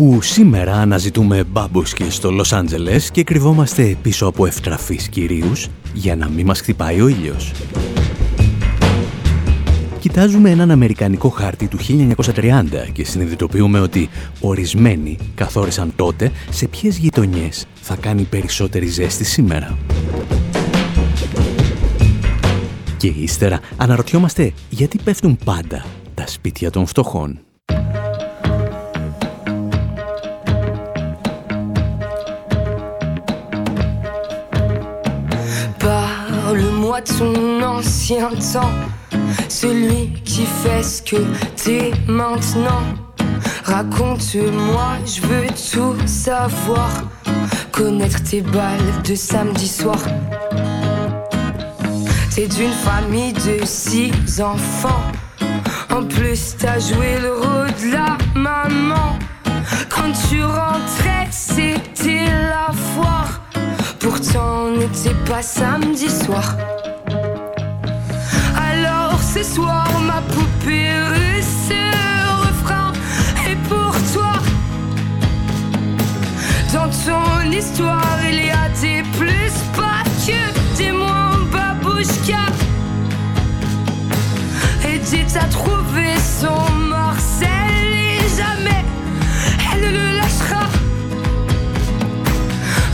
Όπου σήμερα αναζητούμε μπάμπουσκες στο Λος Άντζελες και κρυβόμαστε πίσω από ευτραφείς κυρίους για να μην μας χτυπάει ο ήλιος. Κοιτάζουμε έναν αμερικανικό χάρτη του 1930 και συνειδητοποιούμε ότι ορισμένοι καθόρισαν τότε σε ποιες γειτονιές θα κάνει περισσότερη ζέστη σήμερα. Και ύστερα αναρωτιόμαστε γιατί πέφτουν πάντα τα σπίτια των φτωχών. De son ancien temps, celui qui fait ce que t'es maintenant. Raconte-moi, je veux tout savoir, connaître tes balles de samedi soir. T'es d'une famille de six enfants. En plus, t'as joué le rôle de la maman. Quand tu rentrais, c'était la foire. Pourtant, n'était pas samedi soir. Ce soir, ma poupée russe, ce refrain est pour toi. Dans ton histoire, il y a des plus, pas que des moins babouchka. Edith a trouvé son Marcel et jamais elle ne le lâchera.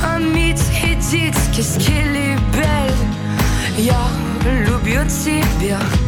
Un mythe, Edith, qu'est-ce qu'elle est belle. Y'a l'oubiotypia. Y'a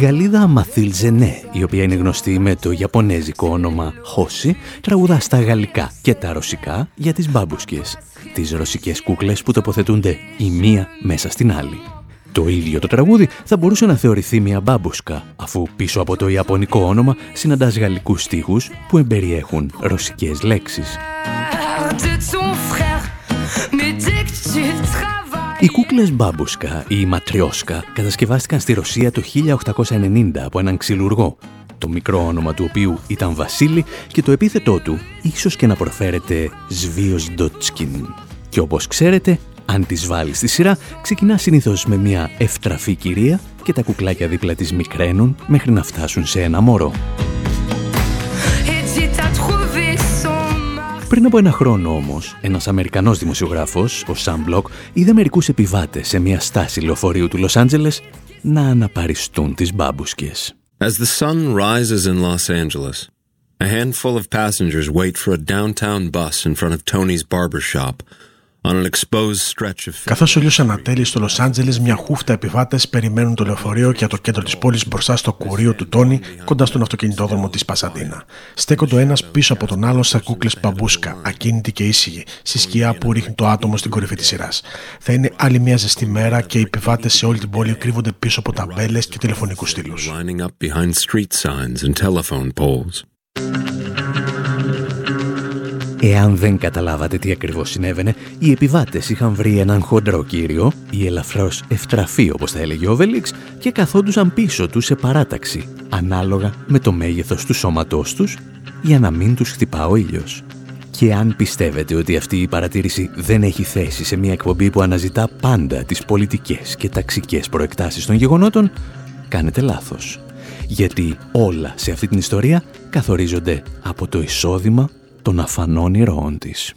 Γαλλίδα Μαθίλ Ζενέ, η οποία είναι γνωστή με το ιαπωνέζικο όνομα Χόση, τραγουδά στα γαλλικά και τα ρωσικά για τις μπάμπουσκες, τις ρωσικές κούκλες που τοποθετούνται η μία μέσα στην άλλη. Το ίδιο το τραγούδι θα μπορούσε να θεωρηθεί μια μπάμπουσκα, αφού πίσω από το ιαπωνικό όνομα συναντάς γαλλικούς στίχους που εμπεριέχουν ρωσικές λέξεις. Οι κούκλες μπάμπουσκα ή ματριόσκα κατασκευάστηκαν στη Ρωσία το 1890 από έναν ξυλουργό, το μικρό όνομα του οποίου ήταν Βασίλη και το επίθετό του ίσως και να προφέρεται Σβίος Ντότσκιν. Και όπως ξέρετε, αν τις βάλεις στη σειρά, ξεκινά συνήθως με μια ευτραφή κυρία και τα κουκλάκια δίπλα της μικραίνουν μέχρι να φτάσουν σε ένα μωρό. Πριν από ένα χρόνο όμως, ένας Αμερικανός δημοσιογράφος, ο Sam Block, είδε μερικούς επιβάτες σε μια στάση λεωφορείου του Λος Άντζελες να αναπαριστούν τις μπάμπουσκες. As the sun rises in Los Angeles, a handful of passengers wait for a downtown bus in front of Tony's barber shop on an exposed stretch of Καθώς ο ήλιο ανατέλει στο Λος Άντζελες, μια χούφτα επιβάτες περιμένουν το λεωφορείο για το κέντρο της πόλης μπροστά στο κουρίο του Τόνι, κοντά στον αυτοκινητόδρομο της Πασαντίνα. Στέκονται ο ένας πίσω από τον άλλο σαν κούκλες μπαμπούσκα, ακίνητοι και ήσυχοι, στη σκιά που ρίχνει το άτομο στην κορυφή της σειράς. Θα είναι άλλη μια ζεστή μέρα και οι επιβάτες σε όλη την πόλη κρύβονται πίσω από ταμπέλες και τηλεφωνικούς στήλους. Εάν δεν καταλάβατε τι ακριβώς συνέβαινε, οι επιβάτες είχαν βρει έναν χοντρό κύριο, ή ελαφρώς ευτραφή όπως θα έλεγε ο Βελίξ, και καθόντουσαν πίσω τους σε παράταξη, ανάλογα με το μέγεθος του σώματός τους, για να μην τους χτυπά ο ήλιος. Και αν πιστεύετε ότι αυτή η παρατήρηση δεν έχει θέση σε μια εκπομπή που αναζητά πάντα τις πολιτικές και ταξικές προεκτάσεις των γεγονότων, κάνετε λάθος. Γιατί όλα σε αυτή την ιστορία καθορίζονται από το εισόδημα των αφανών ηρώων της.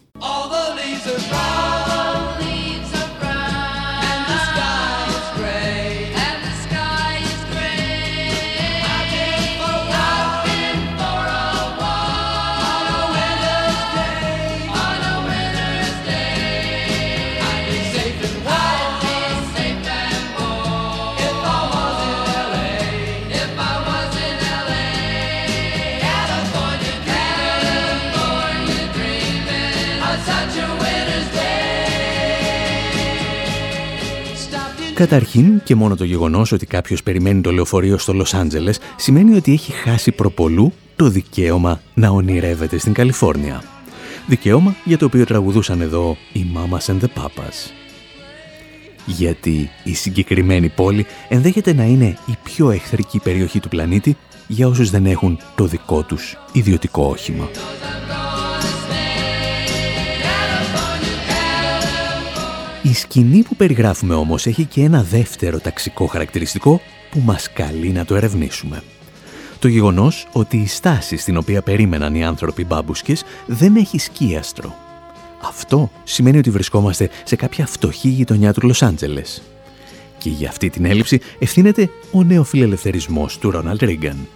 Καταρχήν και μόνο το γεγονός ότι κάποιος περιμένει το λεωφορείο στο Λος Άντζελες σημαίνει ότι έχει χάσει προπολού το δικαίωμα να ονειρεύεται στην Καλιφόρνια. Δικαίωμα για το οποίο τραγουδούσαν εδώ οι Mamas and the Papas. Γιατί η συγκεκριμένη πόλη ενδέχεται να είναι η πιο εχθρική περιοχή του πλανήτη για όσους δεν έχουν το δικό τους ιδιωτικό όχημα. Η σκηνή που περιγράφουμε όμως έχει και ένα δεύτερο ταξικό χαρακτηριστικό που μας καλεί να το ερευνήσουμε. Το γεγονός ότι η στάση στην οποία περίμεναν οι άνθρωποι μπάμπουσκες δεν έχει σκίαστρο. Αυτό σημαίνει ότι βρισκόμαστε σε κάποια φτωχή γειτονιά του Λος Άντζελες. Και για αυτή την έλλειψη ευθύνεται ο νεοφιλελευθερισμός του Ρόναλτ Ρίγκαν.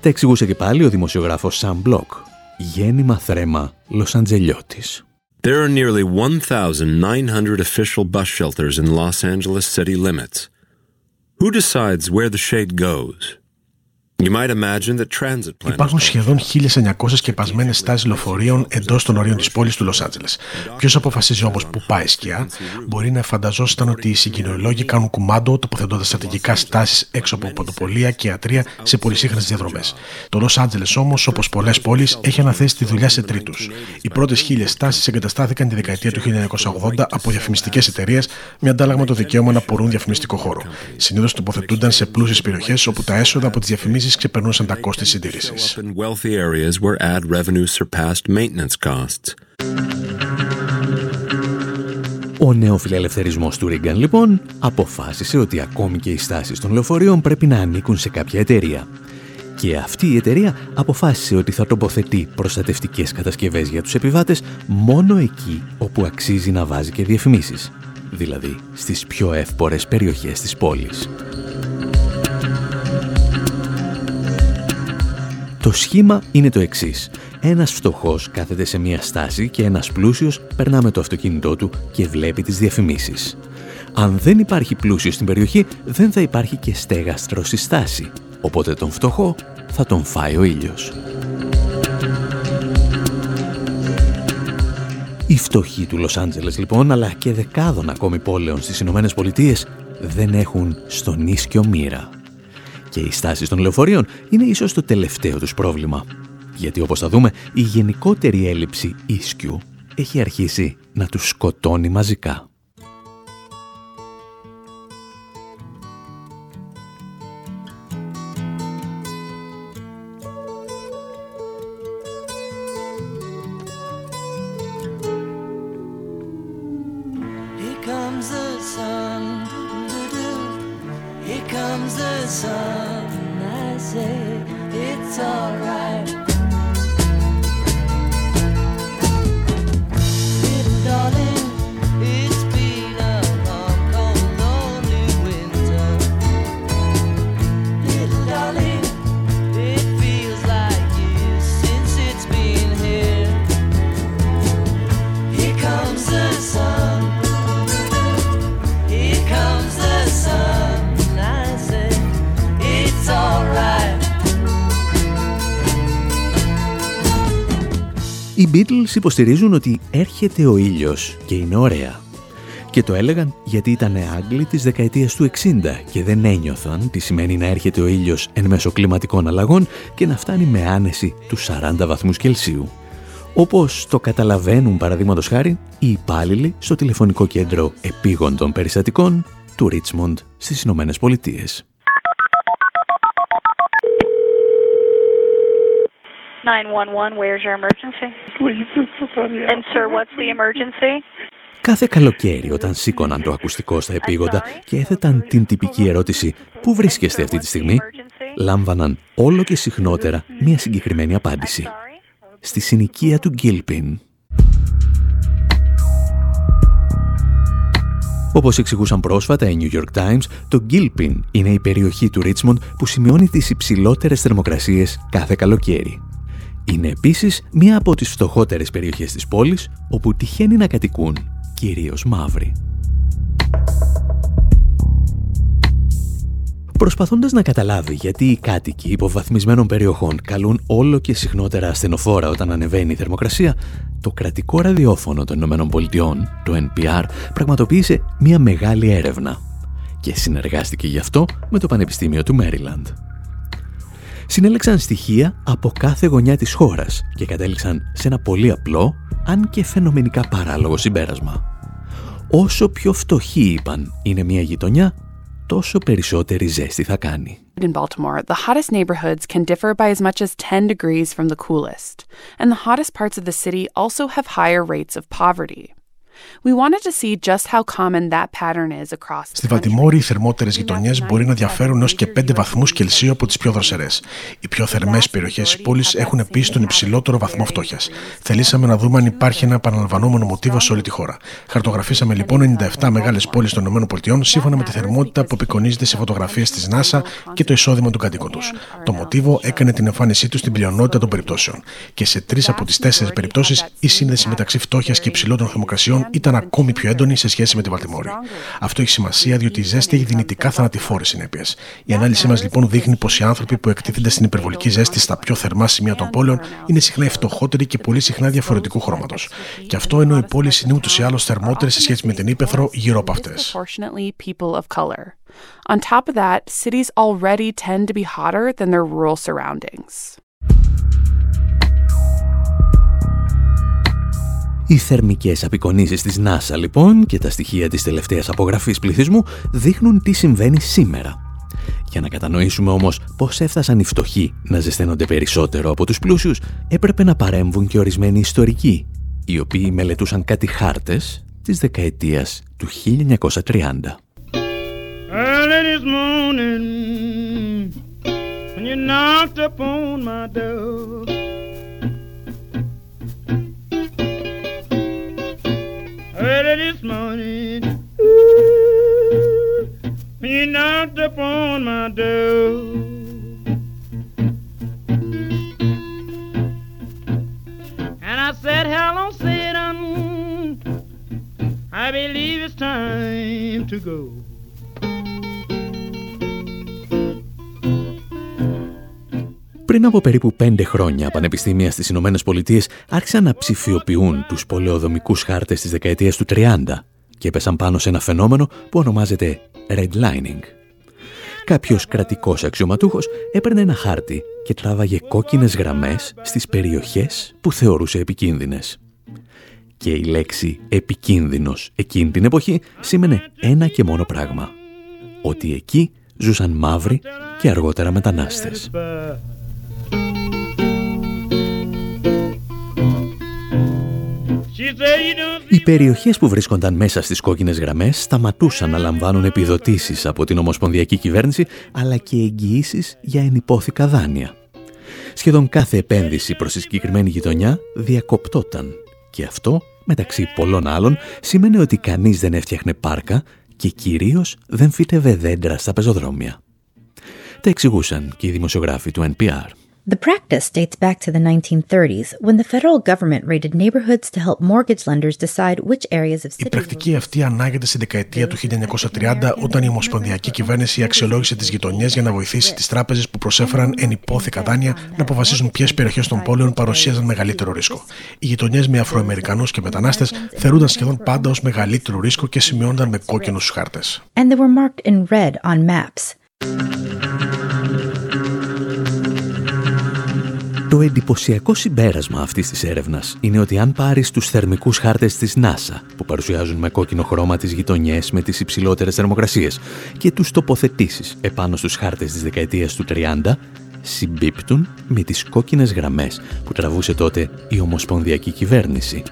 Τα εξηγούσε και πάλι ο δημοσιογράφος Σαν Μπλοκ, γέννημα θρέμα Λος-Αντζελιώτης. There are nearly 1,900 official bus shelters in Los Angeles city limits. Who decides where the shade goes? Υπάρχουν σχεδόν 1.900 σκεπασμένες στάσεις λεωφορείων εντός των ορίων της πόλης του Λος Άντζελες. Ποιος αποφασίζει όμως που πάει σκιά, μπορεί να φανταζόσασταν ότι οι συγκοινωνιολόγοι κάνουν κουμάντο τοποθετώντας στρατηγικά στάσεις έξω από ποντοπολία και ιατρία σε πολυσύχνε διαδρομές. Το Λος Άντζελες όμως, όπως πολλές πόλεις, έχει αναθέσει τη δουλειά σε τρίτους. Οι πρώτες χίλιες στάσεις εγκαταστάθηκαν τη δεκαετία του 1980 από διαφημιστικές εταιρείες με αντάλλαγμα το δικαίωμα να πορούν διαφημιστικό χώρο. Συνήθως τοποθετούνταν σε πλούσιες περιοχές όπου τα έσοδα από τις διαφημίσεις ξεπερνούσαν τα κόστη συντήρησης. Ο νεοφιλελευθερισμός του Ρίγκαν λοιπόν αποφάσισε ότι ακόμη και οι στάσεις των λεωφορείων πρέπει να ανήκουν σε κάποια εταιρεία. Και αυτή η εταιρεία αποφάσισε ότι θα τοποθετεί προστατευτικές κατασκευές για τους επιβάτες μόνο εκεί όπου αξίζει να βάζει και διαφημίσεις, δηλαδή στις πιο εύπορες περιοχές της πόλης. Το σχήμα είναι το εξής. Ένας φτωχός κάθεται σε μια στάση και ένας πλούσιος περνά με το αυτοκίνητό του και βλέπει τις διαφημίσεις. Αν δεν υπάρχει πλούσιος στην περιοχή, δεν θα υπάρχει και στέγαστρο στη στάση. Οπότε τον φτωχό θα τον φάει ο ήλιος. Οι φτωχοί του Λος Άντζελες λοιπόν, αλλά και δεκάδων ακόμη πόλεων στις Ηνωμένες Πολιτείες, δεν έχουν στον ίσκιο μοίρα. Και οι στάσεις των λεωφορείων είναι ίσως το τελευταίο τους πρόβλημα. Γιατί όπως θα δούμε, η γενικότερη έλλειψη ίσκιου έχει αρχίσει να τους σκοτώνει μαζικά. Υποστηρίζουν ότι έρχεται ο ήλιος και είναι ωραία. Και το έλεγαν γιατί ήταν Άγγλοι της δεκαετίας του 60 και δεν ένιωθαν τι σημαίνει να έρχεται ο ήλιος εν μέσω κλιματικών αλλαγών και να φτάνει με άνεση του 40 βαθμούς Κελσίου. Όπως το καταλαβαίνουν παραδείγματος χάρη οι υπάλληλοι στο τηλεφωνικό κέντρο επίγοντων περιστατικών του Ρίτσμοντ στις Ηνωμένες Πολιτείες. 911, where's your emergency? And sir, what's the emergency? Κάθε καλοκαίρι όταν σήκωναν το ακουστικό στα επίγοντα και έθεταν την τυπική ερώτηση «Πού βρίσκεστε αυτή τη στιγμή» λάμβαναν όλο και συχνότερα μια συγκεκριμένη απάντηση. Στη συνοικία του Γκίλπιν. Όπως εξηγούσαν πρόσφατα οι New York Times, το Gilpin είναι η περιοχή του Richmond που σημειώνει τις υψηλότερες θερμοκρασίες κάθε καλοκαίρι. Είναι επίσης μία από τις φτωχότερες περιοχές της πόλης, όπου τυχαίνει να κατοικούν κυρίως μαύροι. Προσπαθώντας να καταλάβει γιατί οι κάτοικοι υποβαθμισμένων περιοχών καλούν όλο και συχνότερα ασθενοφόρα όταν ανεβαίνει η θερμοκρασία, το κρατικό ραδιόφωνο των ΗΠΑ, το NPR, πραγματοποίησε μια μεγάλη έρευνα. και συνεργάστηκε γι' αυτό με το Πανεπιστήμιο του Μέριλαντ. Συνέλεξαν στοιχεία από κάθε γωνιά της χώρας και κατέληξαν σε ένα πολύ απλό, αν και φαινομενικά παράλογο συμπέρασμα. Όσο πιο φτωχή, είπαν, είναι μια γειτονιά, τόσο περισσότερη ζέστη θα κάνει. In Baltimore, the hottest neighborhoods can differ by as much as 10 degrees from the coolest, and the hottest parts of the city also have higher rates of poverty. Στη Βαλτιμόρη, οι θερμότερες γειτονιές μπορεί να διαφέρουν έως και 5 βαθμούς Κελσίου από τις πιο δροσερές. Οι πιο θερμές περιοχές της πόλης έχουν επίση τον υψηλότερο βαθμό φτώχειας. Θελήσαμε να δούμε αν υπάρχει ένα επαναλαμβανόμενο μοτίβο σε όλη τη χώρα. Χαρτογραφήσαμε λοιπόν 97 μεγάλες πόλεις των ΗΠΑ σύμφωνα με τη θερμότητα που απεικονίζεται σε φωτογραφίες της NASA και το εισόδημα των κατοίκων τους. Το μοτίβο έκανε την εμφάνισή του στην πλειονότητα των περιπτώσεων. Και σε τρεις από τις τέσσερις περιπτώσεις η σύνδεση μεταξύ φτώχειας και υψηλότερων θερμοκρασιών ήταν ακόμη πιο έντονη σε σχέση με τη Βαλτιμόρη. Αυτό έχει σημασία διότι η ζέστη έχει δυνητικά θανατηφόρες συνέπειες. Η ανάλυση μας λοιπόν δείχνει πως οι άνθρωποι που εκτίθενται στην υπερβολική ζέστη στα πιο θερμά σημεία των πόλεων είναι συχνά οι φτωχότεροι και πολύ συχνά διαφορετικού χρώματος. Και αυτό ενώ οι πόλεις είναι ούτως ή άλλως θερμότερες σε σχέση με την ύπεθρο γύρω από αυτές. On top of that, cities already tend to be hotter than their rural surroundings. Οι θερμικές απεικονίσεις της NASA λοιπόν και τα στοιχεία της τελευταίας απογραφής πληθυσμού δείχνουν τι συμβαίνει σήμερα. Για να κατανοήσουμε όμως πώς έφτασαν οι φτωχοί να ζεσταίνονται περισσότερο από τους πλούσιους, έπρεπε να παρέμβουν και ορισμένοι ιστορικοί, οι οποίοι μελετούσαν κάτι χάρτες της δεκαετίας του 1930. early this morning. Ooh, he knocked upon my door. And I said, Hello, Satan. I believe it's time to go. Πριν από περίπου πέντε χρόνια, πανεπιστήμια στις Ηνωμένες Πολιτείες άρχισαν να ψηφιοποιούν τους πολεοδομικούς χάρτες της δεκαετίας του 30 και έπεσαν πάνω σε ένα φαινόμενο που ονομάζεται redlining. Κάποιος κρατικός αξιωματούχος έπαιρνε ένα χάρτη και τράβαγε κόκκινες γραμμές στις περιοχές που θεωρούσε επικίνδυνες. Και η λέξη «επικίνδυνος» εκείνη την εποχή σήμαινε ένα και μόνο πράγμα. Ότι εκεί ζούσαν μαύροι και αργότερα μετανάστες. Οι περιοχές που βρίσκονταν μέσα στις κόκκινες γραμμές σταματούσαν να λαμβάνουν επιδοτήσεις από την Ομοσπονδιακή Κυβέρνηση αλλά και εγγυήσεις για ενυπόθηκα δάνεια. Σχεδόν κάθε επένδυση προς τη συγκεκριμένη γειτονιά διακοπτόταν και αυτό, μεταξύ πολλών άλλων, σήμαινε ότι κανείς δεν έφτιαχνε πάρκα και κυρίως δεν φύτευε δέντρα στα πεζοδρόμια. Τα εξηγούσαν και οι δημοσιογράφοι του NPR. The practice dates back to the 1930s when the federal government raided neighborhoods to help mortgage lenders decide which areas of Η πρακτική αυτή ανάγεται στη δεκαετία του 1930 όταν η Ομοσπονδιακή Κυβέρνηση αξιολόγησε τις γειτονιές για να βοηθήσει τις τράπεζες που προσέφεραν ενυπόθηκα δάνεια να αποφασίσουν ποιες περιοχές των πόλεων παρουσίαζαν μεγαλύτερο ρίσκο. Οι γειτονιές με Αφροαμερικανούς και μετανάστες θεωρούνταν σχεδόν πάντα ως μεγαλύτερο ρίσκο και σημειώνονταν με κόκκινους χάρτες. And they were marked in red on maps. Το εντυπωσιακό συμπέρασμα αυτής της έρευνας είναι ότι αν πάρεις τους θερμικούς χάρτες της NASA που παρουσιάζουν με κόκκινο χρώμα τις γειτονιές με τις υψηλότερες θερμοκρασίες και τους τοποθετήσεις επάνω στους χάρτες της δεκαετίας του 30 συμπίπτουν με τις κόκκινες γραμμές που τραβούσε τότε η Ομοσπονδιακή Κυβέρνηση.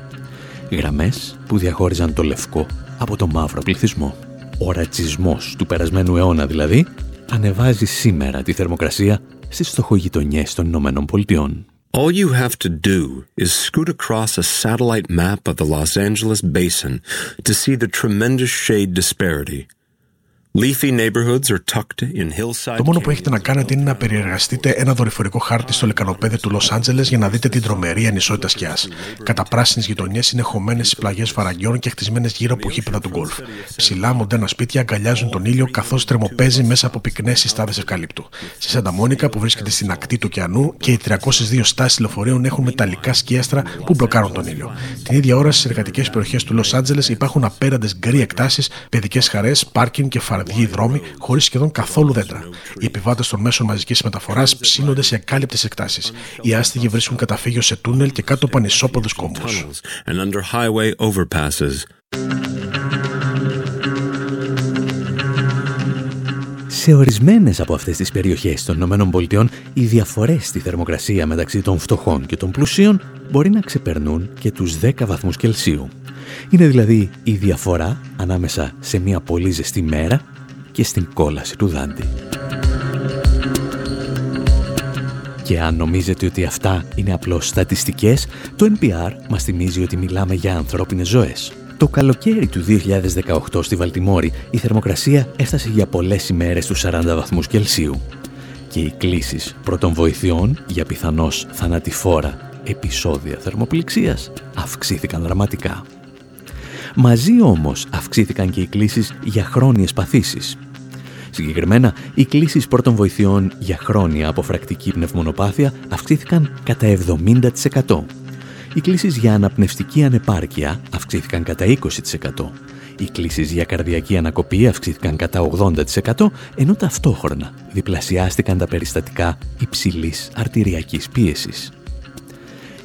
Γραμμές που διαχώριζαν το λευκό από το μαύρο πληθυσμό. Ο ρατσισμός του περασμένου αιώνα δηλαδή ανεβάζει σήμερα τη θερμοκρασία στις φτωχογειτονιές των Ηνωμένων Πολιτειών. All you have to do is scoot across a satellite map of the Los Angeles basin to see the tremendous shade disparity. Το μόνο που έχετε να κάνετε είναι να περιεργαστείτε ένα δορυφορικό χάρτη στο λεκανοπέδι του Λος Άντζελες για να δείτε την τρομερή ανισότητα σκιάς. Κατά πράσινες γειτονιές είναι χωμένες στι πλαγιές φαραγγιών και χτισμένες γύρω από γήπεδα του γκολφ. Ψηλά μοντέρνα σπίτια αγκαλιάζουν τον ήλιο καθώς τρεμοπαίζει μέσα από πυκνές συστάδες ευκαλύπτου. Στη Σαντα Μόνικα που βρίσκεται στην ακτή του ωκεανού και οι 302 στάσεις λεωφορείων έχουν μεταλλικά σκίαστρα που μπλοκάρουν τον ήλιο. Την ίδια ώρα στις εργατικές περιοχές του Λος Άντζελες υπάρχουν απέραντες γκρι εκτάσεις, παιδικές χαρές, πάρκινγκ και φαρδί βραδιοί δρόμοι χωρίς σχεδόν καθόλου δέντρα. Οι επιβάτες των μέσων μαζικής μεταφοράς ψήνονται σε ακάλυπτες εκτάσεις. Οι άστιγοι βρίσκουν καταφύγιο σε τούνελ και κάτω από ανισόποδου κόμπου. Σε ορισμένες από αυτές τις περιοχές των ΗΠΑ οι διαφορές στη θερμοκρασία μεταξύ των φτωχών και των πλουσίων μπορεί να ξεπερνούν και τους 10 βαθμούς Κελσίου. Είναι δηλαδή η διαφορά ανάμεσα σε μια πολύ ζεστή μέρα και στην κόλαση του δάντη. Και αν νομίζετε ότι αυτά είναι απλώς στατιστικές, το NPR μας θυμίζει ότι μιλάμε για ανθρώπινες ζωές. Το καλοκαίρι του 2018 στη Βαλτιμόρη η θερμοκρασία έφτασε για πολλές ημέρες στους 40 βαθμούς Κελσίου και οι κλήσεις πρώτων βοηθειών για πιθανώς θανατηφόρα επεισόδια θερμοπληξίας αυξήθηκαν δραματικά. Μαζί όμως αυξήθηκαν και οι κλήσεις για χρόνιες παθήσεις. Συγκεκριμένα, οι κλήσεις πρώτων βοηθειών για χρόνια αποφρακτική πνευμονοπάθεια αυξήθηκαν κατά 70%. Οι κλήσεις για αναπνευστική ανεπάρκεια αυξήθηκαν κατά 20%. Οι κλήσεις για καρδιακή ανακοπή αυξήθηκαν κατά 80%, ενώ ταυτόχρονα διπλασιάστηκαν τα περιστατικά υψηλής αρτηριακής πίεσης.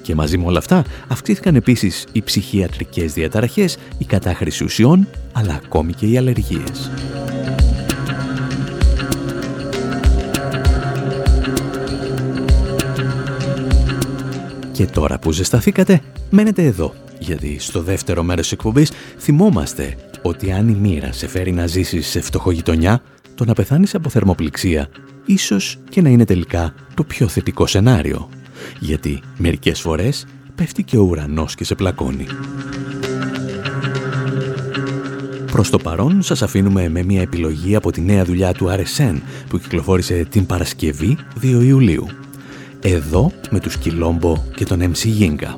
Και μαζί με όλα αυτά αυξήθηκαν επίσης οι ψυχιατρικές διαταραχές, η κατάχρηση ουσιών, αλλά ακόμη και οι αλλεργίες. Και τώρα που ζεσταθήκατε, μένετε εδώ, γιατί στο δεύτερο μέρος της εκπομπής θυμόμαστε ότι αν η μοίρα σε φέρει να ζήσεις σε φτωχογειτονιά, το να πεθάνεις από θερμοπληξία ίσως και να είναι τελικά το πιο θετικό σενάριο γιατί μερικές φορές πέφτει και ο ουρανός και σε πλακώνει. Προς το παρόν σας αφήνουμε με μια επιλογή από τη νέα δουλειά του RSN που κυκλοφόρησε την Παρασκευή 2 Ιουλίου. Εδώ με τους Κιλόμπο και τον MC Yinga.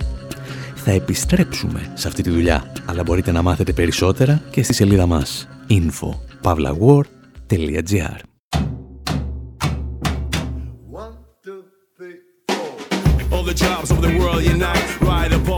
Θα επιστρέψουμε σε αυτή τη δουλειά, αλλά μπορείτε να μάθετε περισσότερα και στη σελίδα μας info.pavlawar.gr the jobs of the world unite.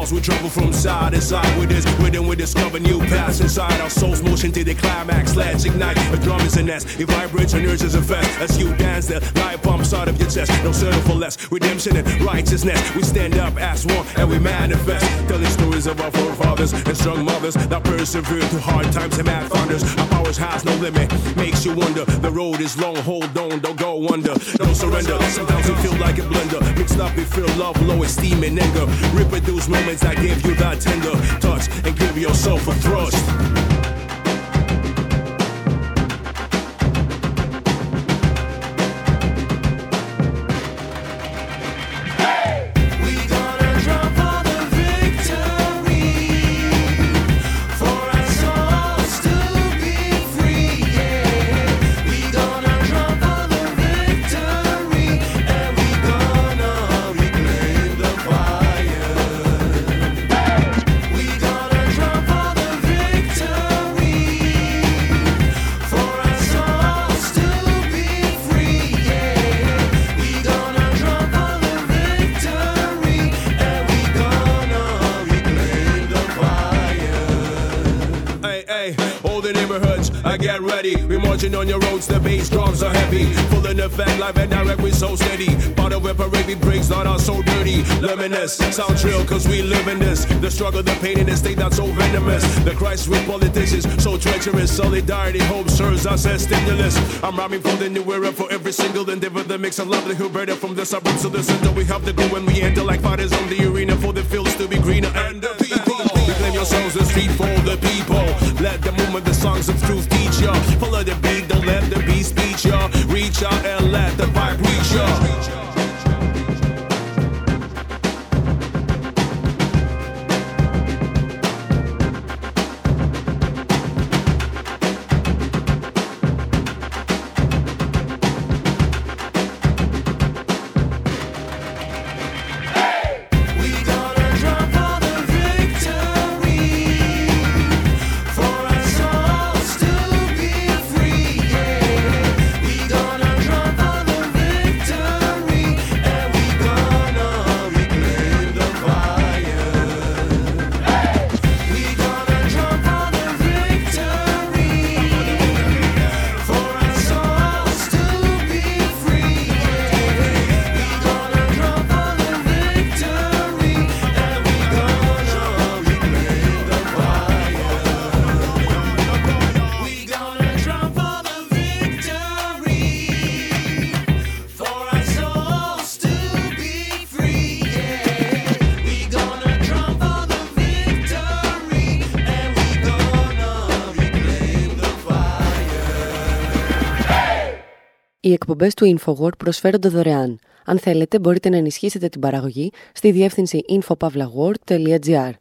Pulse, we travel from side to side with this rhythm. We discover new paths inside our souls, motion to the climax. Let's ignite. The drum is a nest, it vibrates and urges a fest. As you dance, the light pumps out of your chest. No settle for less. Redemption and righteousness. We stand up as one and we manifest. Telling stories of our forefathers and strong mothers that persevere through hard times and mad thunders. Our powers has no limit. Makes you wonder. The road is long, hold on, don't go under. Don't surrender. Sometimes we feel like a blender. Mixed up, we feel love low esteem and anger. Reproduce moments that give you that tender touch and give yourself a thrust. On your roads, the bass drums are heavy. Full in effect, live and direct, we so steady. Part of it, parade, we breaks, not all so dirty. Luminous, sound trill, cause we live in this. The struggle, the pain in the state that's so venomous. The Christ with politicians, so treacherous. Solidarity, hope serves us as stimulus. I'm rhyming for the new era for every single endeavor. The mix of lovely Huberta from the suburbs to the center. We have to go when we enter like fighters on the arena for the fields to be greener and the people. Reclaim yourselves the street for the people. Let the movement, the songs of truth ya. Follow the beat don't let the beast Οι εκπομπές του InfoWord προσφέρονται δωρεάν. Αν θέλετε, μπορείτε να ενισχύσετε την παραγωγή στη διεύθυνση infopavlagor.gr.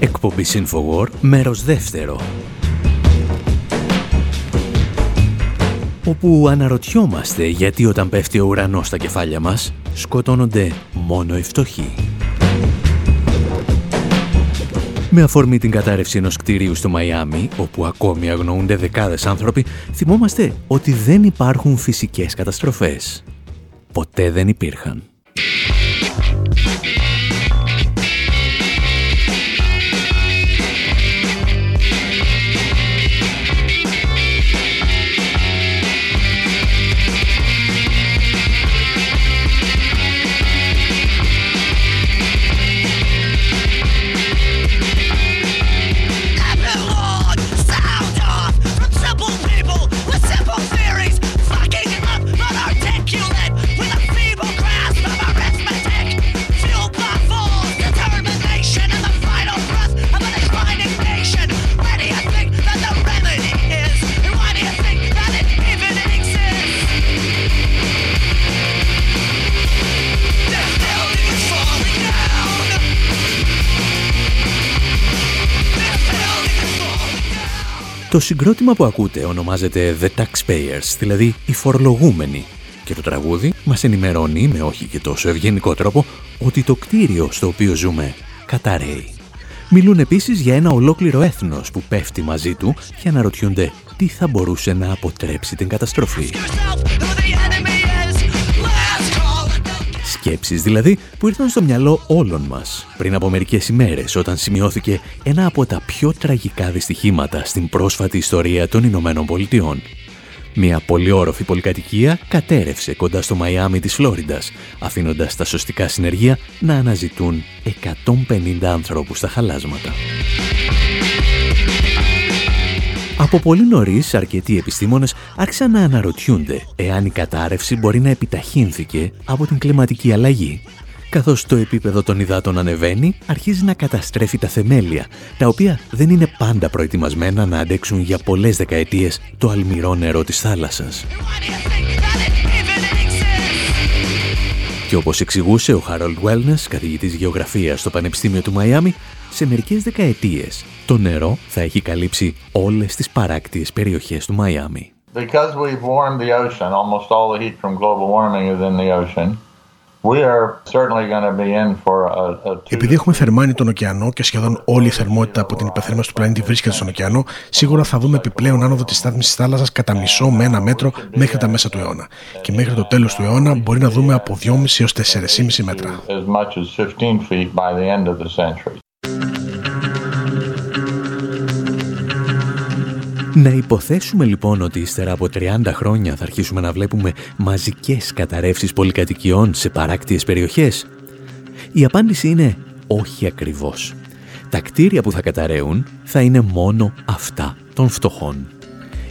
Εκπομπή InfoWord, μέρος δεύτερο. Όπου αναρωτιόμαστε γιατί όταν πέφτει ο ουρανός στα κεφάλια μας, σκοτώνονται μόνο οι φτωχοί. Με αφορμή την κατάρρευση ενός κτίριου στο Μαϊάμι, όπου ακόμη αγνοούνται δεκάδες άνθρωποι, θυμόμαστε ότι δεν υπάρχουν φυσικές καταστροφές. Ποτέ δεν υπήρχαν. Το συγκρότημα που ακούτε ονομάζεται The Taxpayers, δηλαδή οι φορολογούμενοι. Και το τραγούδι μας ενημερώνει με όχι και τόσο ευγενικό τρόπο ότι το κτίριο στο οποίο ζούμε καταραίει. Μιλούν επίσης για ένα ολόκληρο έθνος που πέφτει μαζί του και αναρωτιούνται τι θα μπορούσε να αποτρέψει την καταστροφή. Σκέψεις δηλαδή που ήρθαν στο μυαλό όλων μας πριν από μερικές ημέρες όταν σημειώθηκε ένα από τα πιο τραγικά δυστυχήματα στην πρόσφατη ιστορία των Ηνωμένων Πολιτειών. Μια πολυόροφη πολυκατοικία κατέρευσε κοντά στο Μαϊάμι της Φλόριντας, αφήνοντας τα σωστικά συνεργεία να αναζητούν 150 ανθρώπους στα χαλάσματα. Από πολύ νωρίς, αρκετοί επιστήμονες άρχισαν να αναρωτιούνται εάν η κατάρρευση μπορεί να επιταχύνθηκε από την κλιματική αλλαγή. Καθώς το επίπεδο των υδάτων ανεβαίνει, αρχίζει να καταστρέφει τα θεμέλια, τα οποία δεν είναι πάντα προετοιμασμένα να αντέξουν για πολλές δεκαετίες το αλμυρό νερό της θάλασσας. Και όπως εξηγούσε ο Harold Wellness, καθηγητής γεωγραφίας στο Πανεπιστήμιο του Μαϊάμι, σε μερικές δεκαετίες το νερό θα έχει καλύψει όλες τις παράκτιες περιοχές του Μαϊάμι. Επειδή έχουμε θερμάνει τον ωκεανό και σχεδόν όλη η θερμότητα από την υπεθέρμανση του πλανήτη βρίσκεται στον ωκεανό, σίγουρα θα δούμε επιπλέον άνοδο της στάθμης της θάλασσας κατά μισό με ένα μέτρο μέχρι τα μέσα του αιώνα. Και μέχρι το τέλος του αιώνα μπορεί να δούμε από 2,5 έως 4,5 μέτρα. Να υποθέσουμε λοιπόν ότι ύστερα από 30 χρόνια θα αρχίσουμε να βλέπουμε μαζικές καταρρεύσεις πολυκατοικιών σε παράκτιες περιοχές; Η απάντηση είναι όχι ακριβώς. Τα κτίρια που θα καταραίουν θα είναι μόνο αυτά των φτωχών.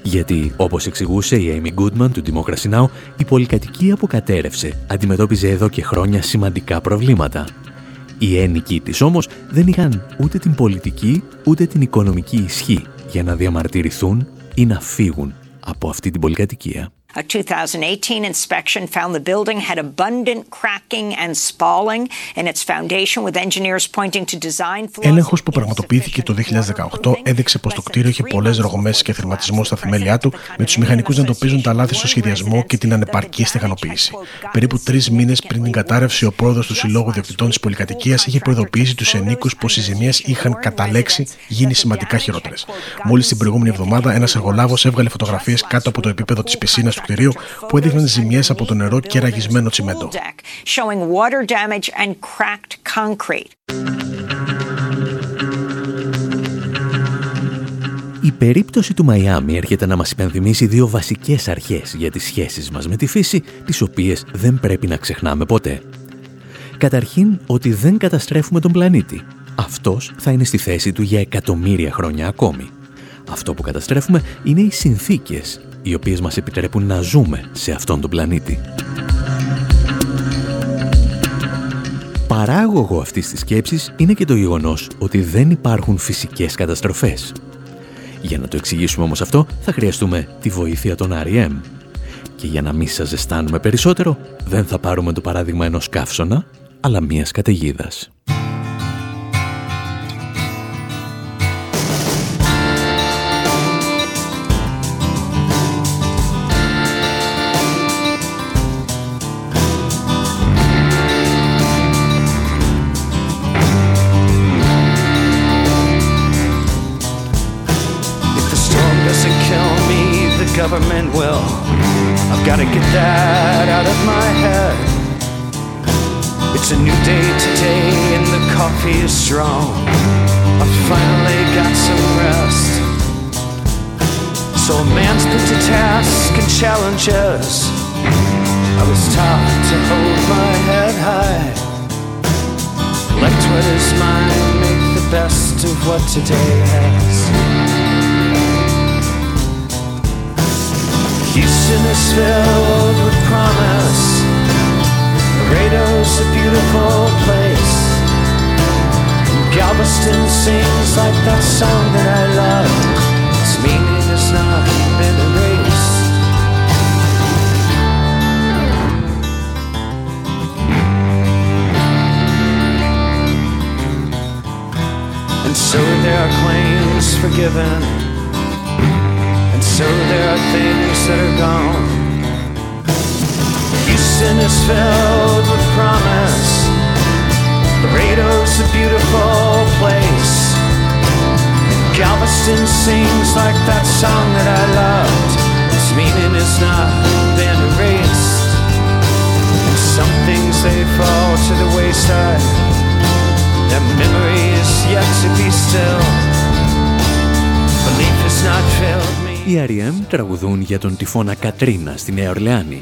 Γιατί, όπως εξηγούσε η Amy Goodman του Democracy Now, η πολυκατοικία που κατέρευσε αντιμετώπιζε εδώ και χρόνια σημαντικά προβλήματα. Οι ένοικοι της όμως δεν είχαν ούτε την πολιτική ούτε την οικονομική ισχύ για να διαμαρτυρηθούν ή να φύγουν από αυτή την πολυκατοικία. A 2018 inspection found the building had abundant cracking and spalling in its foundation with engineers pointing to design flaws. Έλεγχος που πραγματοποιήθηκε το 2018 έδειξε πως το κτίριο είχε πολλές ρογμές και θερματισμό στα θεμέλια του, με τους μηχανικούς να εντοπίζουν τα λάθη στο σχεδιασμό και την ανεπαρκή στεγανοποίηση. Περίπου τρεις μήνες πριν την κατάρρευση, ο πρόεδρος του Συλλόγου Διοκτητών της Πολυκατοικίας είχε προειδοποιήσει τους ενίκους πως οι ζημίες είχαν καταλέξει γίνει σημαντικά χειρότερες. Μόλις την προηγούμενη εβδομάδα, ένας εργολάβος έβγαλε φωτογραφίες κάτω από το επίπεδο της πισίνας του κτηρίου που έδειχναν ζημιές από το νερό και ραγισμένο τσιμέντο. Η περίπτωση του Μαϊάμι έρχεται να μας υπενθυμίσει δύο βασικές αρχές για τις σχέσεις μας με τη φύση, τις οποίες δεν πρέπει να ξεχνάμε ποτέ. Καταρχήν, ότι δεν καταστρέφουμε τον πλανήτη. Αυτός θα είναι στη θέση του για εκατομμύρια χρόνια ακόμη. Αυτό που καταστρέφουμε είναι οι συνθήκες οι οποίες μας επιτρέπουν να ζούμε σε αυτόν τον πλανήτη. παράγωγο αυτής της σκέψης είναι και το γεγονός ότι δεν υπάρχουν φυσικές καταστροφές. Για να το εξηγήσουμε όμως αυτό θα χρειαστούμε τη βοήθεια των R.E.M. Και για να μην σας ζεστάνουμε περισσότερο, δεν θα πάρουμε το παράδειγμα ενός καύσωνα, αλλά μίας καταιγίδας. To get that out of my head. It's a new day today and the coffee is strong. I finally got some rest. So a man's put to task and challenges. I was taught to hold my head high. Collect what is mine, make the best of what today has. Houston is filled with promise. Laredo's a beautiful place. Galveston sings like that song that I love. Its meaning has not been erased. And so there are claims forgiven so there are things that are gone. Houston is filled with promise. Laredo's a beautiful place. Galveston sings like that song that I loved. Its meaning has not been erased. And some things they fall to the wayside. Their memory is yet to be still. Belief has not failed me. Οι R.E.M. τραγουδούν για τον τυφώνα Κατρίνα στη Νέα Ορλεάνη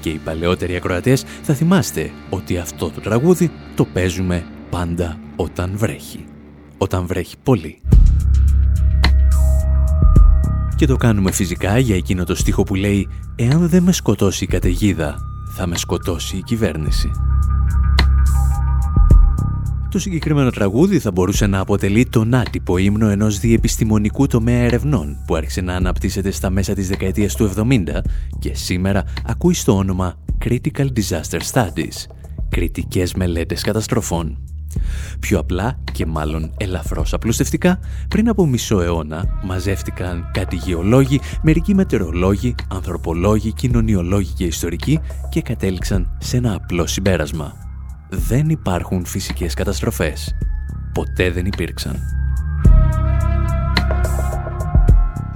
και οι παλαιότεροι ακροατές θα θυμάστε ότι αυτό το τραγούδι το παίζουμε πάντα όταν βρέχει. Όταν βρέχει πολύ. Και το κάνουμε φυσικά για εκείνο το στίχο που λέει «Εάν δεν με σκοτώσει η καταιγίδα, θα με σκοτώσει η κυβέρνηση». Το συγκεκριμένο τραγούδι θα μπορούσε να αποτελεί τον άτυπο ύμνο ενός διεπιστημονικού τομέα ερευνών που άρχισε να αναπτύσσεται στα μέσα της δεκαετίας του 70 και σήμερα ακούει στο όνομα Critical Disaster Studies, κριτικές μελέτες καταστροφών. Πιο απλά και μάλλον ελαφρώς απλουστευτικά, πριν από μισό αιώνα μαζεύτηκαν κάτι γεωλόγοι, μερικοί μετεωρολόγοι, ανθρωπολόγοι, κοινωνιολόγοι και ιστορικοί και κατέληξαν σε ένα απλό συμπέρασμα δεν υπάρχουν φυσικές καταστροφές. Ποτέ δεν υπήρξαν.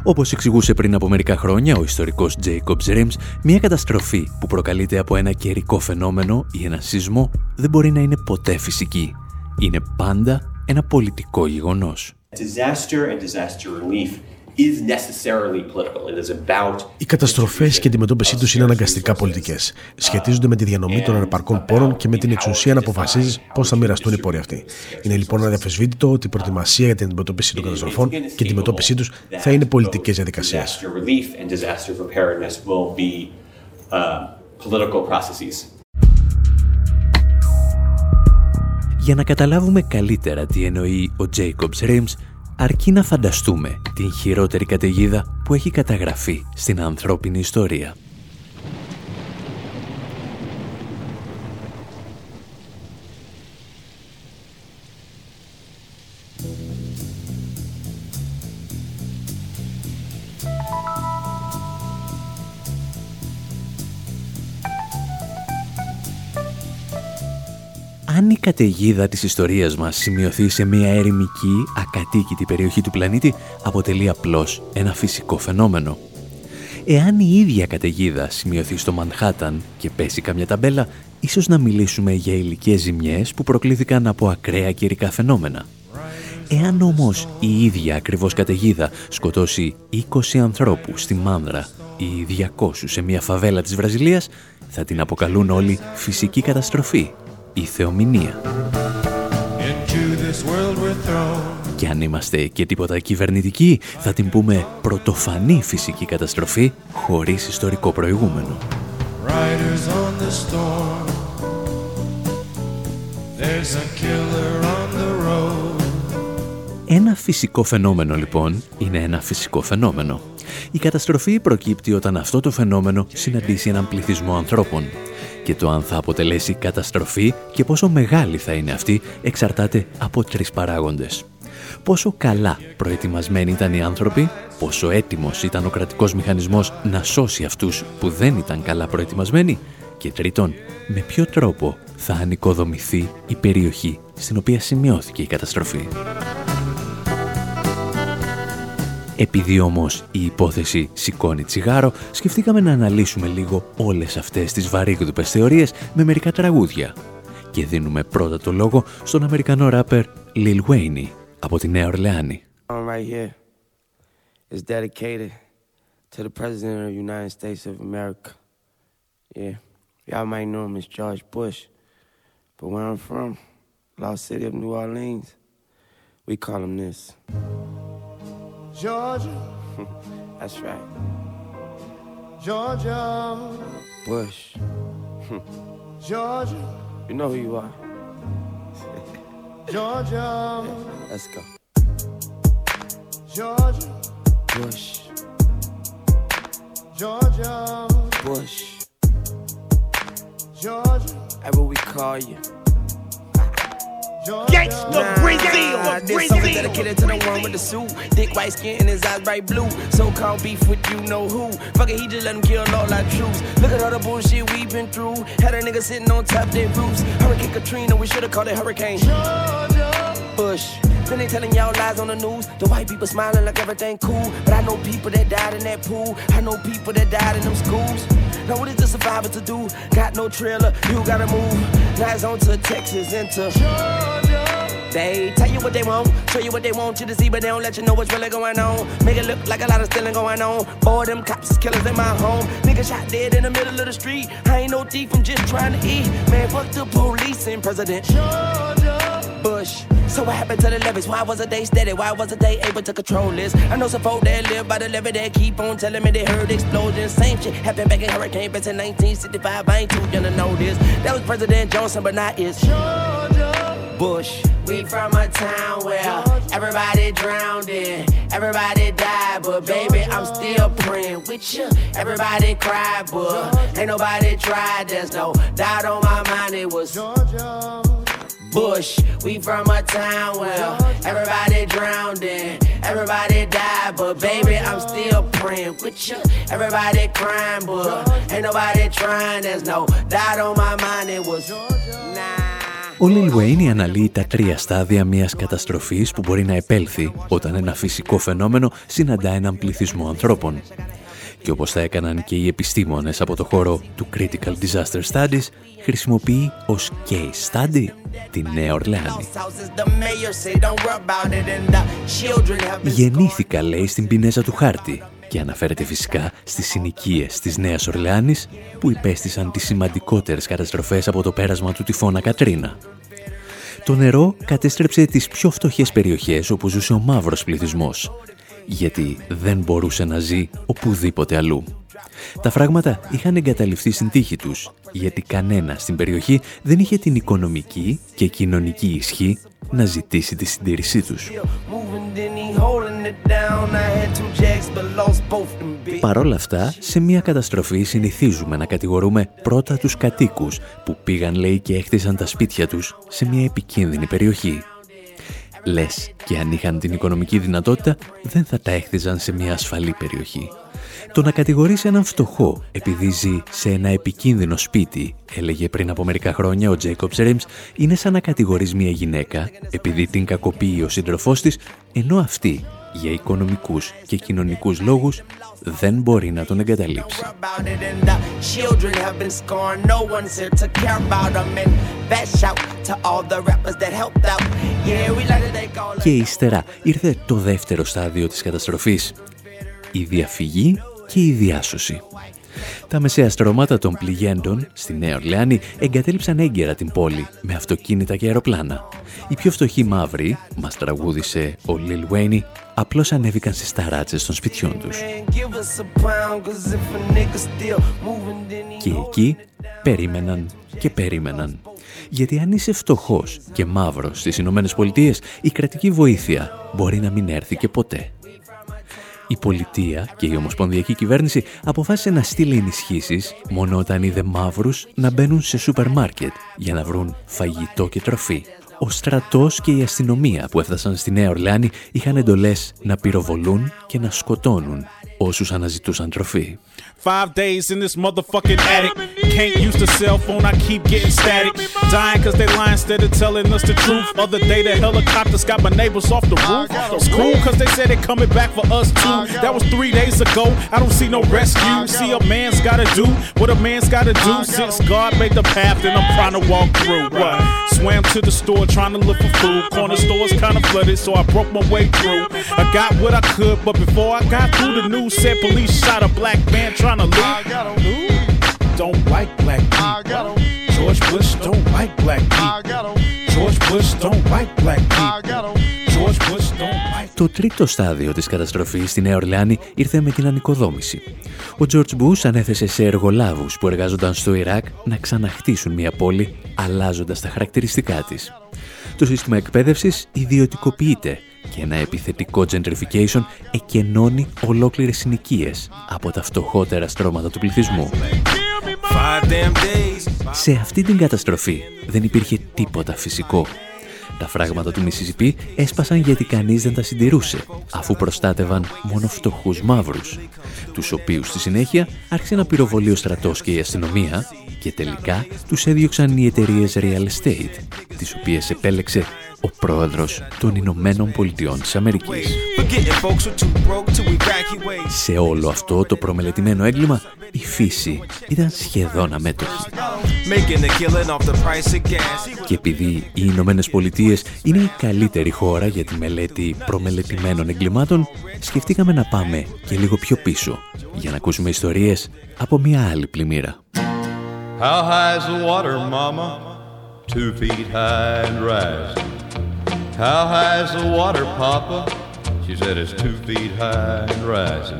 Όπως εξηγούσε πριν από μερικά χρόνια ο ιστορικός Jacob Rims, μια καταστροφή που προκαλείται από ένα καιρικό φαινόμενο ή ένα σεισμό δεν μπορεί να είναι ποτέ φυσική. Είναι πάντα ένα πολιτικό γεγονός. Disaster and disaster relief οι καταστροφές και η αντιμετώπιση τους είναι αναγκαστικά πολιτικές. Σχετίζονται με τη διανομή των ανεπαρκών πόρων και με την εξουσία να αποφασίζεις πώς θα μοιραστούν οι πόροι αυτοί. Είναι λοιπόν αδιαφεσβήτητο ότι η προετοιμασία για την αντιμετώπιση των καταστροφών και η αντιμετώπιση τους θα είναι πολιτικές διαδικασίες. Για να καταλάβουμε καλύτερα τι εννοεί ο Jacobs Rims, αρκεί να φανταστούμε την χειρότερη καταιγίδα που έχει καταγραφεί στην ανθρώπινη ιστορία. Αν η καταιγίδα της ιστορίας μας σημειωθεί σε μια ερημική, ακατοίκητη περιοχή του πλανήτη, αποτελεί απλώς ένα φυσικό φαινόμενο. Εάν η ίδια καταιγίδα σημειωθεί στο Μανχάταν και πέσει καμιά ταμπέλα, ίσως να μιλήσουμε για υλικές ζημιές που προκλήθηκαν από ακραία καιρικά φαινόμενα. Εάν όμως η ίδια ακριβώς καταιγίδα σκοτώσει 20 ανθρώπους στη Μάνδρα ή 200 σε μια φαβέλα της Βραζιλίας, θα την αποκαλούν όλοι φυσική καταστροφή η θεομηνία. Και αν είμαστε και τίποτα κυβερνητικοί, θα την πούμε πρωτοφανή φυσική καταστροφή χωρίς ιστορικό προηγούμενο. Ένα φυσικό φαινόμενο λοιπόν είναι ένα φυσικό φαινόμενο. Η καταστροφή προκύπτει όταν αυτό το φαινόμενο συναντήσει έναν πληθυσμό ανθρώπων. Και το αν θα αποτελέσει καταστροφή και πόσο μεγάλη θα είναι αυτή εξαρτάται από τρεις παράγοντες. Πόσο καλά προετοιμασμένοι ήταν οι άνθρωποι, πόσο έτοιμος ήταν ο κρατικός μηχανισμός να σώσει αυτούς που δεν ήταν καλά προετοιμασμένοι και τρίτον, με ποιο τρόπο θα ανοικοδομηθεί η περιοχή στην οποία σημειώθηκε η καταστροφή. Επειδή όμως η υπόθεση σηκώνει τσιγάρο, σκεφτήκαμε να αναλύσουμε λίγο όλες αυτές τις βαρύγδουπες θεωρίες με μερικά τραγούδια. Και δίνουμε πρώτα το λόγο στον Αμερικανό ράπερ Lil Wayne από τη Νέα Ορλεάνη. Right is dedicated to the President of the United States of America. Yeah, y'all might know him as George Bush, but where I'm from, Lost City of New Orleans, we call him this. Georgia. That's right. Georgia. Bush. Georgia. You know who you are. Georgia. Let's go. Georgia. Bush. Georgia. Bush. Georgia. Ever we call you. Gangsta Brazil, nah, this song dedicated to the one with the suit. Thick white skin and his eyes bright blue. So called beef with you know who. Fuck it, he just let him kill all our troops. Look at all the bullshit we been through. Had a nigga sitting on top their roofs. Hurricane Katrina, we should've called it Hurricane. Georgia. Bush. Then they telling y'all lies on the news. The white people smiling like everything cool. But I know people that died in that pool. I know people that died in them schools. Now what is the survivor to do? Got no trailer, you gotta move. Now it's on to Texas into Georgia. They tell you what they want, show you what they want you to see, but they don't let you know what's really going on. Make it look like a lot of stealing going on. Boy, them cops is killers in my home. Nigga shot dead in the middle of the street. I ain't no thief, I'm just trying to eat. Man, fuck the police and President Georgia Bush. So what happened to the levees? Why wasn't they steady? Why wasn't they able to control this? I know some folk that live by the levee that keep on telling me they heard explosions. Same shit happened back in Hurricane Basin in 1965. I ain't too young to know this. That was President Johnson, but not is Georgia Bush. We from a town where everybody drowned in, everybody died, but baby, I'm still praying with you. Everybody cried, but ain't nobody tried. There's no doubt on my mind. It was Georgia bush. We from a town where everybody drowned in, everybody died, but baby, I'm still praying with you. Everybody crying, but ain't nobody trying. There's no doubt on my mind. It was nah. Ο Lil Wayne αναλύει τα τρία στάδια μιας καταστροφής που μπορεί να επέλθει όταν ένα φυσικό φαινόμενο συναντά έναν πληθυσμό ανθρώπων. Και όπως θα έκαναν και οι επιστήμονες από το χώρο του Critical Disaster Studies, χρησιμοποιεί ως case study τη Νέα Ορλεάνη. Γεννήθηκα, λέει, στην πινέζα του χάρτη και αναφέρεται φυσικά στις συνοικίες της Νέας Ορλεάνης που υπέστησαν τις σημαντικότερες καταστροφές από το πέρασμα του τυφώνα Κατρίνα. Το νερό κατέστρεψε τις πιο φτωχές περιοχές όπου ζούσε ο μαύρος πληθυσμός γιατί δεν μπορούσε να ζει οπουδήποτε αλλού. Τα φράγματα είχαν εγκαταλειφθεί στην τύχη τους, γιατί κανένα στην περιοχή δεν είχε την οικονομική και κοινωνική ισχύ να ζητήσει τη συντήρησή τους. Παρ' όλα αυτά, σε μια καταστροφή συνηθίζουμε να κατηγορούμε πρώτα τους κατοίκους που πήγαν λέει και έχτισαν τα σπίτια τους σε μια επικίνδυνη περιοχή Λες και αν είχαν την οικονομική δυνατότητα δεν θα τα έχθιζαν σε μια ασφαλή περιοχή. Το να κατηγορήσει έναν φτωχό επειδή ζει σε ένα επικίνδυνο σπίτι, έλεγε πριν από μερικά χρόνια ο Τζέικοπ Ρέμς, είναι σαν να κατηγορείς μια γυναίκα επειδή την κακοποιεί ο σύντροφός της, ενώ αυτή για οικονομικούς και κοινωνικούς λόγους δεν μπορεί να τον εγκαταλείψει. Και ύστερα ήρθε το δεύτερο στάδιο της καταστροφής. Η διαφυγή και η διάσωση. Τα μεσαία στρώματα των πληγέντων στη Νέα Ορλεάνη εγκατέλειψαν έγκαιρα την πόλη με αυτοκίνητα και αεροπλάνα. Οι πιο φτωχοί μαύροι, μας τραγούδισε ο Λιλ Βέινι, απλώς ανέβηκαν στις ταράτσες των σπιτιών τους. Και εκεί περίμεναν και περίμεναν. Γιατί αν είσαι φτωχός και μαύρος στις Ηνωμένες Πολιτείες, η κρατική βοήθεια μπορεί να μην έρθει και ποτέ. Η πολιτεία και η ομοσπονδιακή κυβέρνηση αποφάσισε να στείλει ενισχύσεις μόνο όταν είδε μαύρους να μπαίνουν σε σούπερ μάρκετ για να βρουν φαγητό και τροφή. Ο στρατός και η αστυνομία που έφτασαν στη Νέα Ορλεάνη είχαν εντολές να πυροβολούν και να σκοτώνουν όσους αναζητούσαν τροφή. Five days in this motherfucking attic. Can't use the cell phone, I keep getting static. Dying cause they lying instead of telling us the truth. Other day the helicopters got my neighbors off the roof. Cool cause they said they coming back for us too. That was three days ago. I don't see no rescue. See a man's gotta do what a man's gotta do. Since God made the path and I'm trying to walk through. What? Swam to the store trying to look for food. Corner stores kinda flooded, so I broke my way through. I got what I could, but before I got through, the news said police shot a black man trying to loot. Don't like black people. George Bush don't like black people. George Bush don't like black people. George Bush don't like Το τρίτο στάδιο της καταστροφής στη Νέα Ορλεάνη ήρθε με την ανοικοδόμηση. Ο George Bush ανέθεσε σε εργολάβους που εργάζονταν στο Ιράκ να ξαναχτίσουν μια πόλη αλλάζοντας τα χαρακτηριστικά της. Το σύστημα εκπαίδευσης ιδιωτικοποιείται και ένα επιθετικό gentrification εκενώνει ολόκληρες συνοικίες από τα φτωχότερα στρώματα του πληθυσμού. Σε αυτή την καταστροφή δεν υπήρχε τίποτα φυσικό. Τα φράγματα του Μισισιπή έσπασαν γιατί κανείς δεν τα συντηρούσε, αφού προστάτευαν μόνο φτωχούς μαύρους, τους οποίους στη συνέχεια άρχισε να πυροβολεί ο στρατός και η αστυνομία και τελικά τους έδιωξαν οι εταιρείες real estate, τις οποίες επέλεξε ο πρόεδρος των Ηνωμένων Πολιτειών της Αμερικής. Σε όλο αυτό το προμελετημένο έγκλημα, η φύση ήταν σχεδόν αμέτωχη. Και επειδή οι Ηνωμένες Πολιτείες είναι η καλύτερη χώρα για τη μελέτη προμελετημένων εγκλημάτων, σκεφτήκαμε να πάμε και λίγο πιο πίσω για να ακούσουμε ιστορίες από μια άλλη πλημμύρα. How high is the water, mama? Two feet high and rising. How high is the water, papa? She said it's two feet high and rising.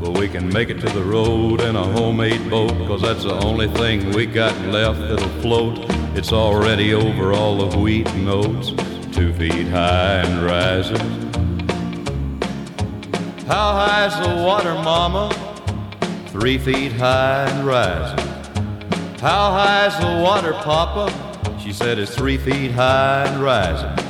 But we can make it to the road in a homemade boat, cause that's the only thing we got left that'll float. It's already over all the wheat and oats, two feet high and rising. How high is the water, mama? Three feet high and rising. How high is the water, Papa? She said it's three feet high and rising.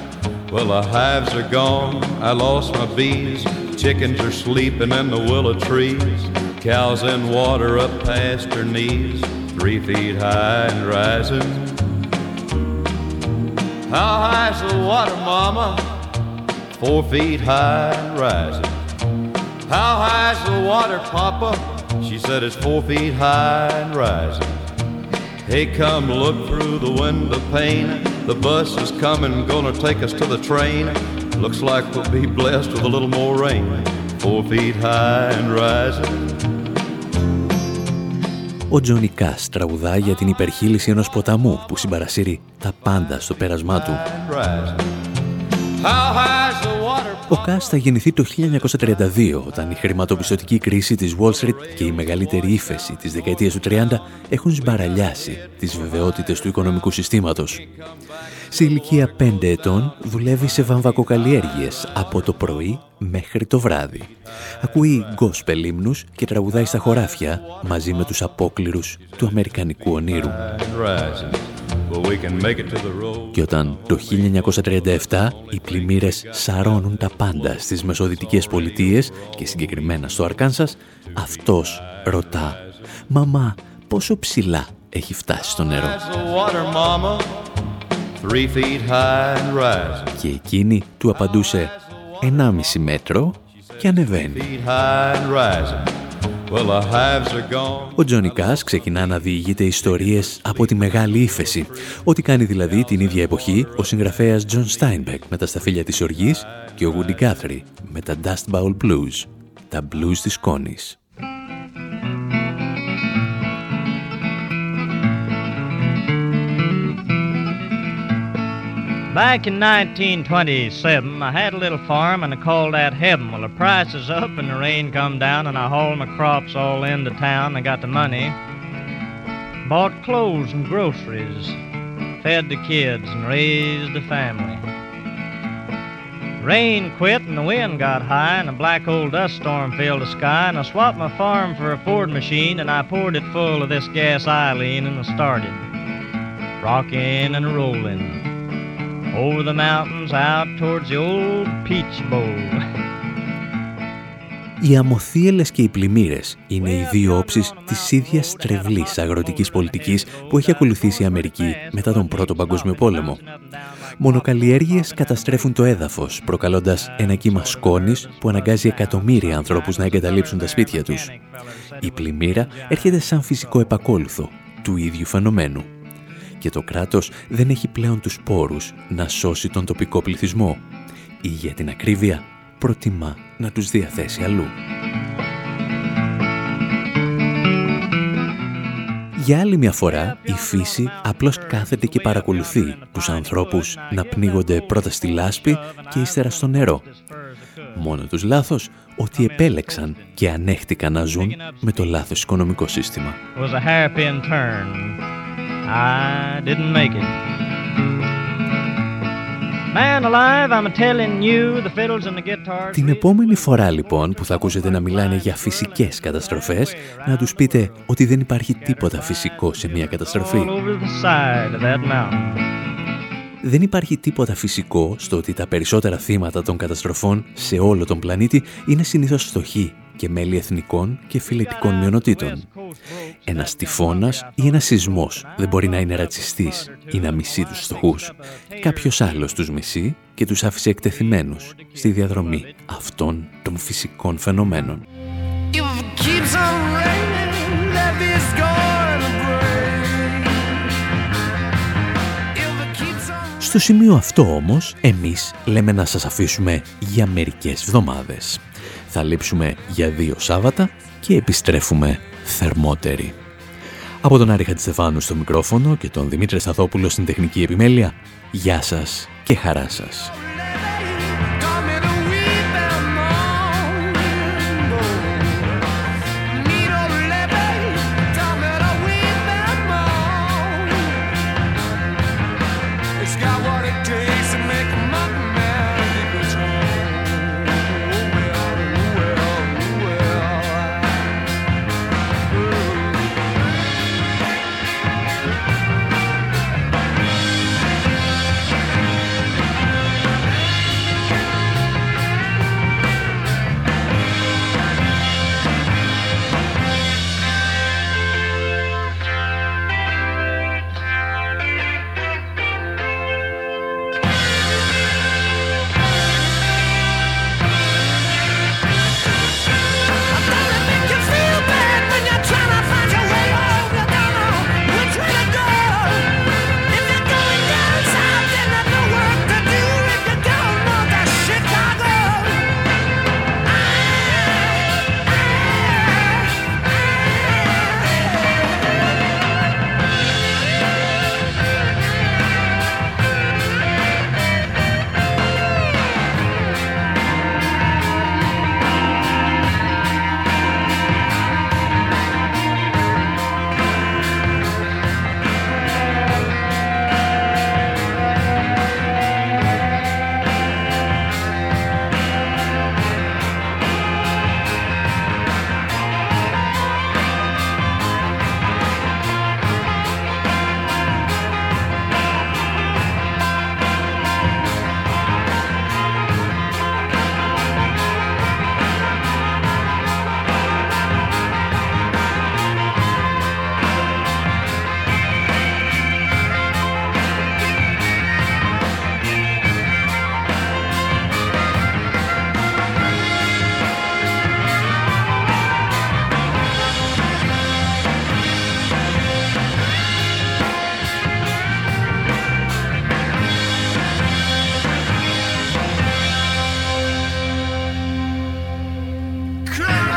Well, the hives are gone, I lost my bees. Chickens are sleeping in the willow trees. Cows in water up past her knees, three feet high and rising. How high's the water, Mama? Four feet high and rising. How high's the water, Papa? She said it's four feet high and rising. Hey, come look through the window pane. The bus is coming, gonna take us to the train. Looks like we'll be blessed with a little more rain. Four feet high and rising. Ο Τζόνι Κάς τραγουδά για την υπερχείληση ενός ποταμού που συμπαρασύρει τα πάντα στο πέρασμά του. Ο Κάς θα γεννηθεί το 1932 όταν η χρηματοπιστωτική κρίση της Wall Street και η μεγαλύτερη ύφεση της δεκαετίας του 30 έχουν σμπαραλιάσει τις βεβαιότητες του οικονομικού συστήματος. Σε ηλικία 5 ετών δουλεύει σε βαμβακοκαλλιέργειες από το πρωί μέχρι το βράδυ. Ακούει γκόσπελ ύμνους και τραγουδάει στα χωράφια μαζί με τους απόκληρους του Αμερικανικού ονείρου. Και όταν το 1937 οι πλημμύρες σαρώνουν τα πάντα στις μεσοδυτικές πολιτείες και συγκεκριμένα στο Αρκάνσας, αυτός ρωτά «Μαμά, πόσο ψηλά έχει φτάσει στο νερό» και εκείνη του απαντούσε «1,5 μέτρο και ανεβαίνει». Ο Τζόνι Κας ξεκινά να διηγείται ιστορίες από τη Μεγάλη Ύφεση, ό,τι κάνει δηλαδή την ίδια εποχή ο συγγραφέας Τζον Στάινμπεκ με τα σταφύλια της Οργής και ο Γούντι Γκάθρι με τα Dust Bowl Blues, τα blues της Κόνης. Back in 1927, I had a little farm and I called that heaven. Well, the price is up and the rain come down and I hauled my crops all into town. I got the money, bought clothes and groceries, fed the kids, and raised the family. Rain quit and the wind got high and a black old dust storm filled the sky and I swapped my farm for a Ford machine and I poured it full of this gas Eileen and I started rocking and rolling over the mountains out towards the old Peach Bowl. Οι αμοθίελες και οι πλημμύρες είναι οι δύο όψεις της ίδιας τρευλής αγροτικής πολιτικής που έχει ακολουθήσει η Αμερική μετά τον Πρώτο Παγκόσμιο Πόλεμο. Μονοκαλλιέργειες καταστρέφουν το έδαφος, προκαλώντας ένα κύμα σκόνης που αναγκάζει εκατομμύρια ανθρώπους να εγκαταλείψουν τα σπίτια τους. Η πλημμύρα έρχεται σαν φυσικό επακόλουθο του ίδιου φαινομένου. Και το κράτος δεν έχει πλέον τους πόρους να σώσει τον τοπικό πληθυσμό. Ή για την ακρίβεια προτιμά να τους διαθέσει αλλού. Για άλλη μια φορά, η φύση απλώς κάθεται και παρακολουθεί τους ανθρώπους να πνίγονται πρώτα στη λάσπη και ύστερα στο νερό. Μόνο τους λάθος ότι επέλεξαν και ανέχτηκαν να ζουν με το λάθος οικονομικό σύστημα. Την επόμενη φορά λοιπόν που θα ακούσετε να μιλάνε για φυσικές καταστροφές, να τους πείτε ότι δεν υπάρχει τίποτα φυσικό σε μια καταστροφή. Δεν υπάρχει τίποτα φυσικό στο ότι τα περισσότερα θύματα των καταστροφών σε όλο τον πλανήτη είναι συνήθως φτωχοί και μέλη εθνικών και φιλετικών μειονοτήτων. Ένας τυφώνας ή ένας σεισμός δεν μπορεί να είναι ρατσιστής ή να μισεί τους φτωχούς. Κάποιος άλλος τους μισεί και τους άφησε εκτεθειμένους στη διαδρομή αυτών των φυσικών φαινομένων. Στο σημείο αυτό όμως, εμείς λέμε να σας αφήσουμε για μερικές εβδομάδες. Θα λείψουμε για δύο Σάββατα και επιστρέφουμε θερμότεροι. Από τον Άρη Χατζηστεφάνου στο μικρόφωνο και τον Δημήτρη Σταθόπουλο στην τεχνική επιμέλεια, γεια σας και χαρά σας.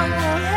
I will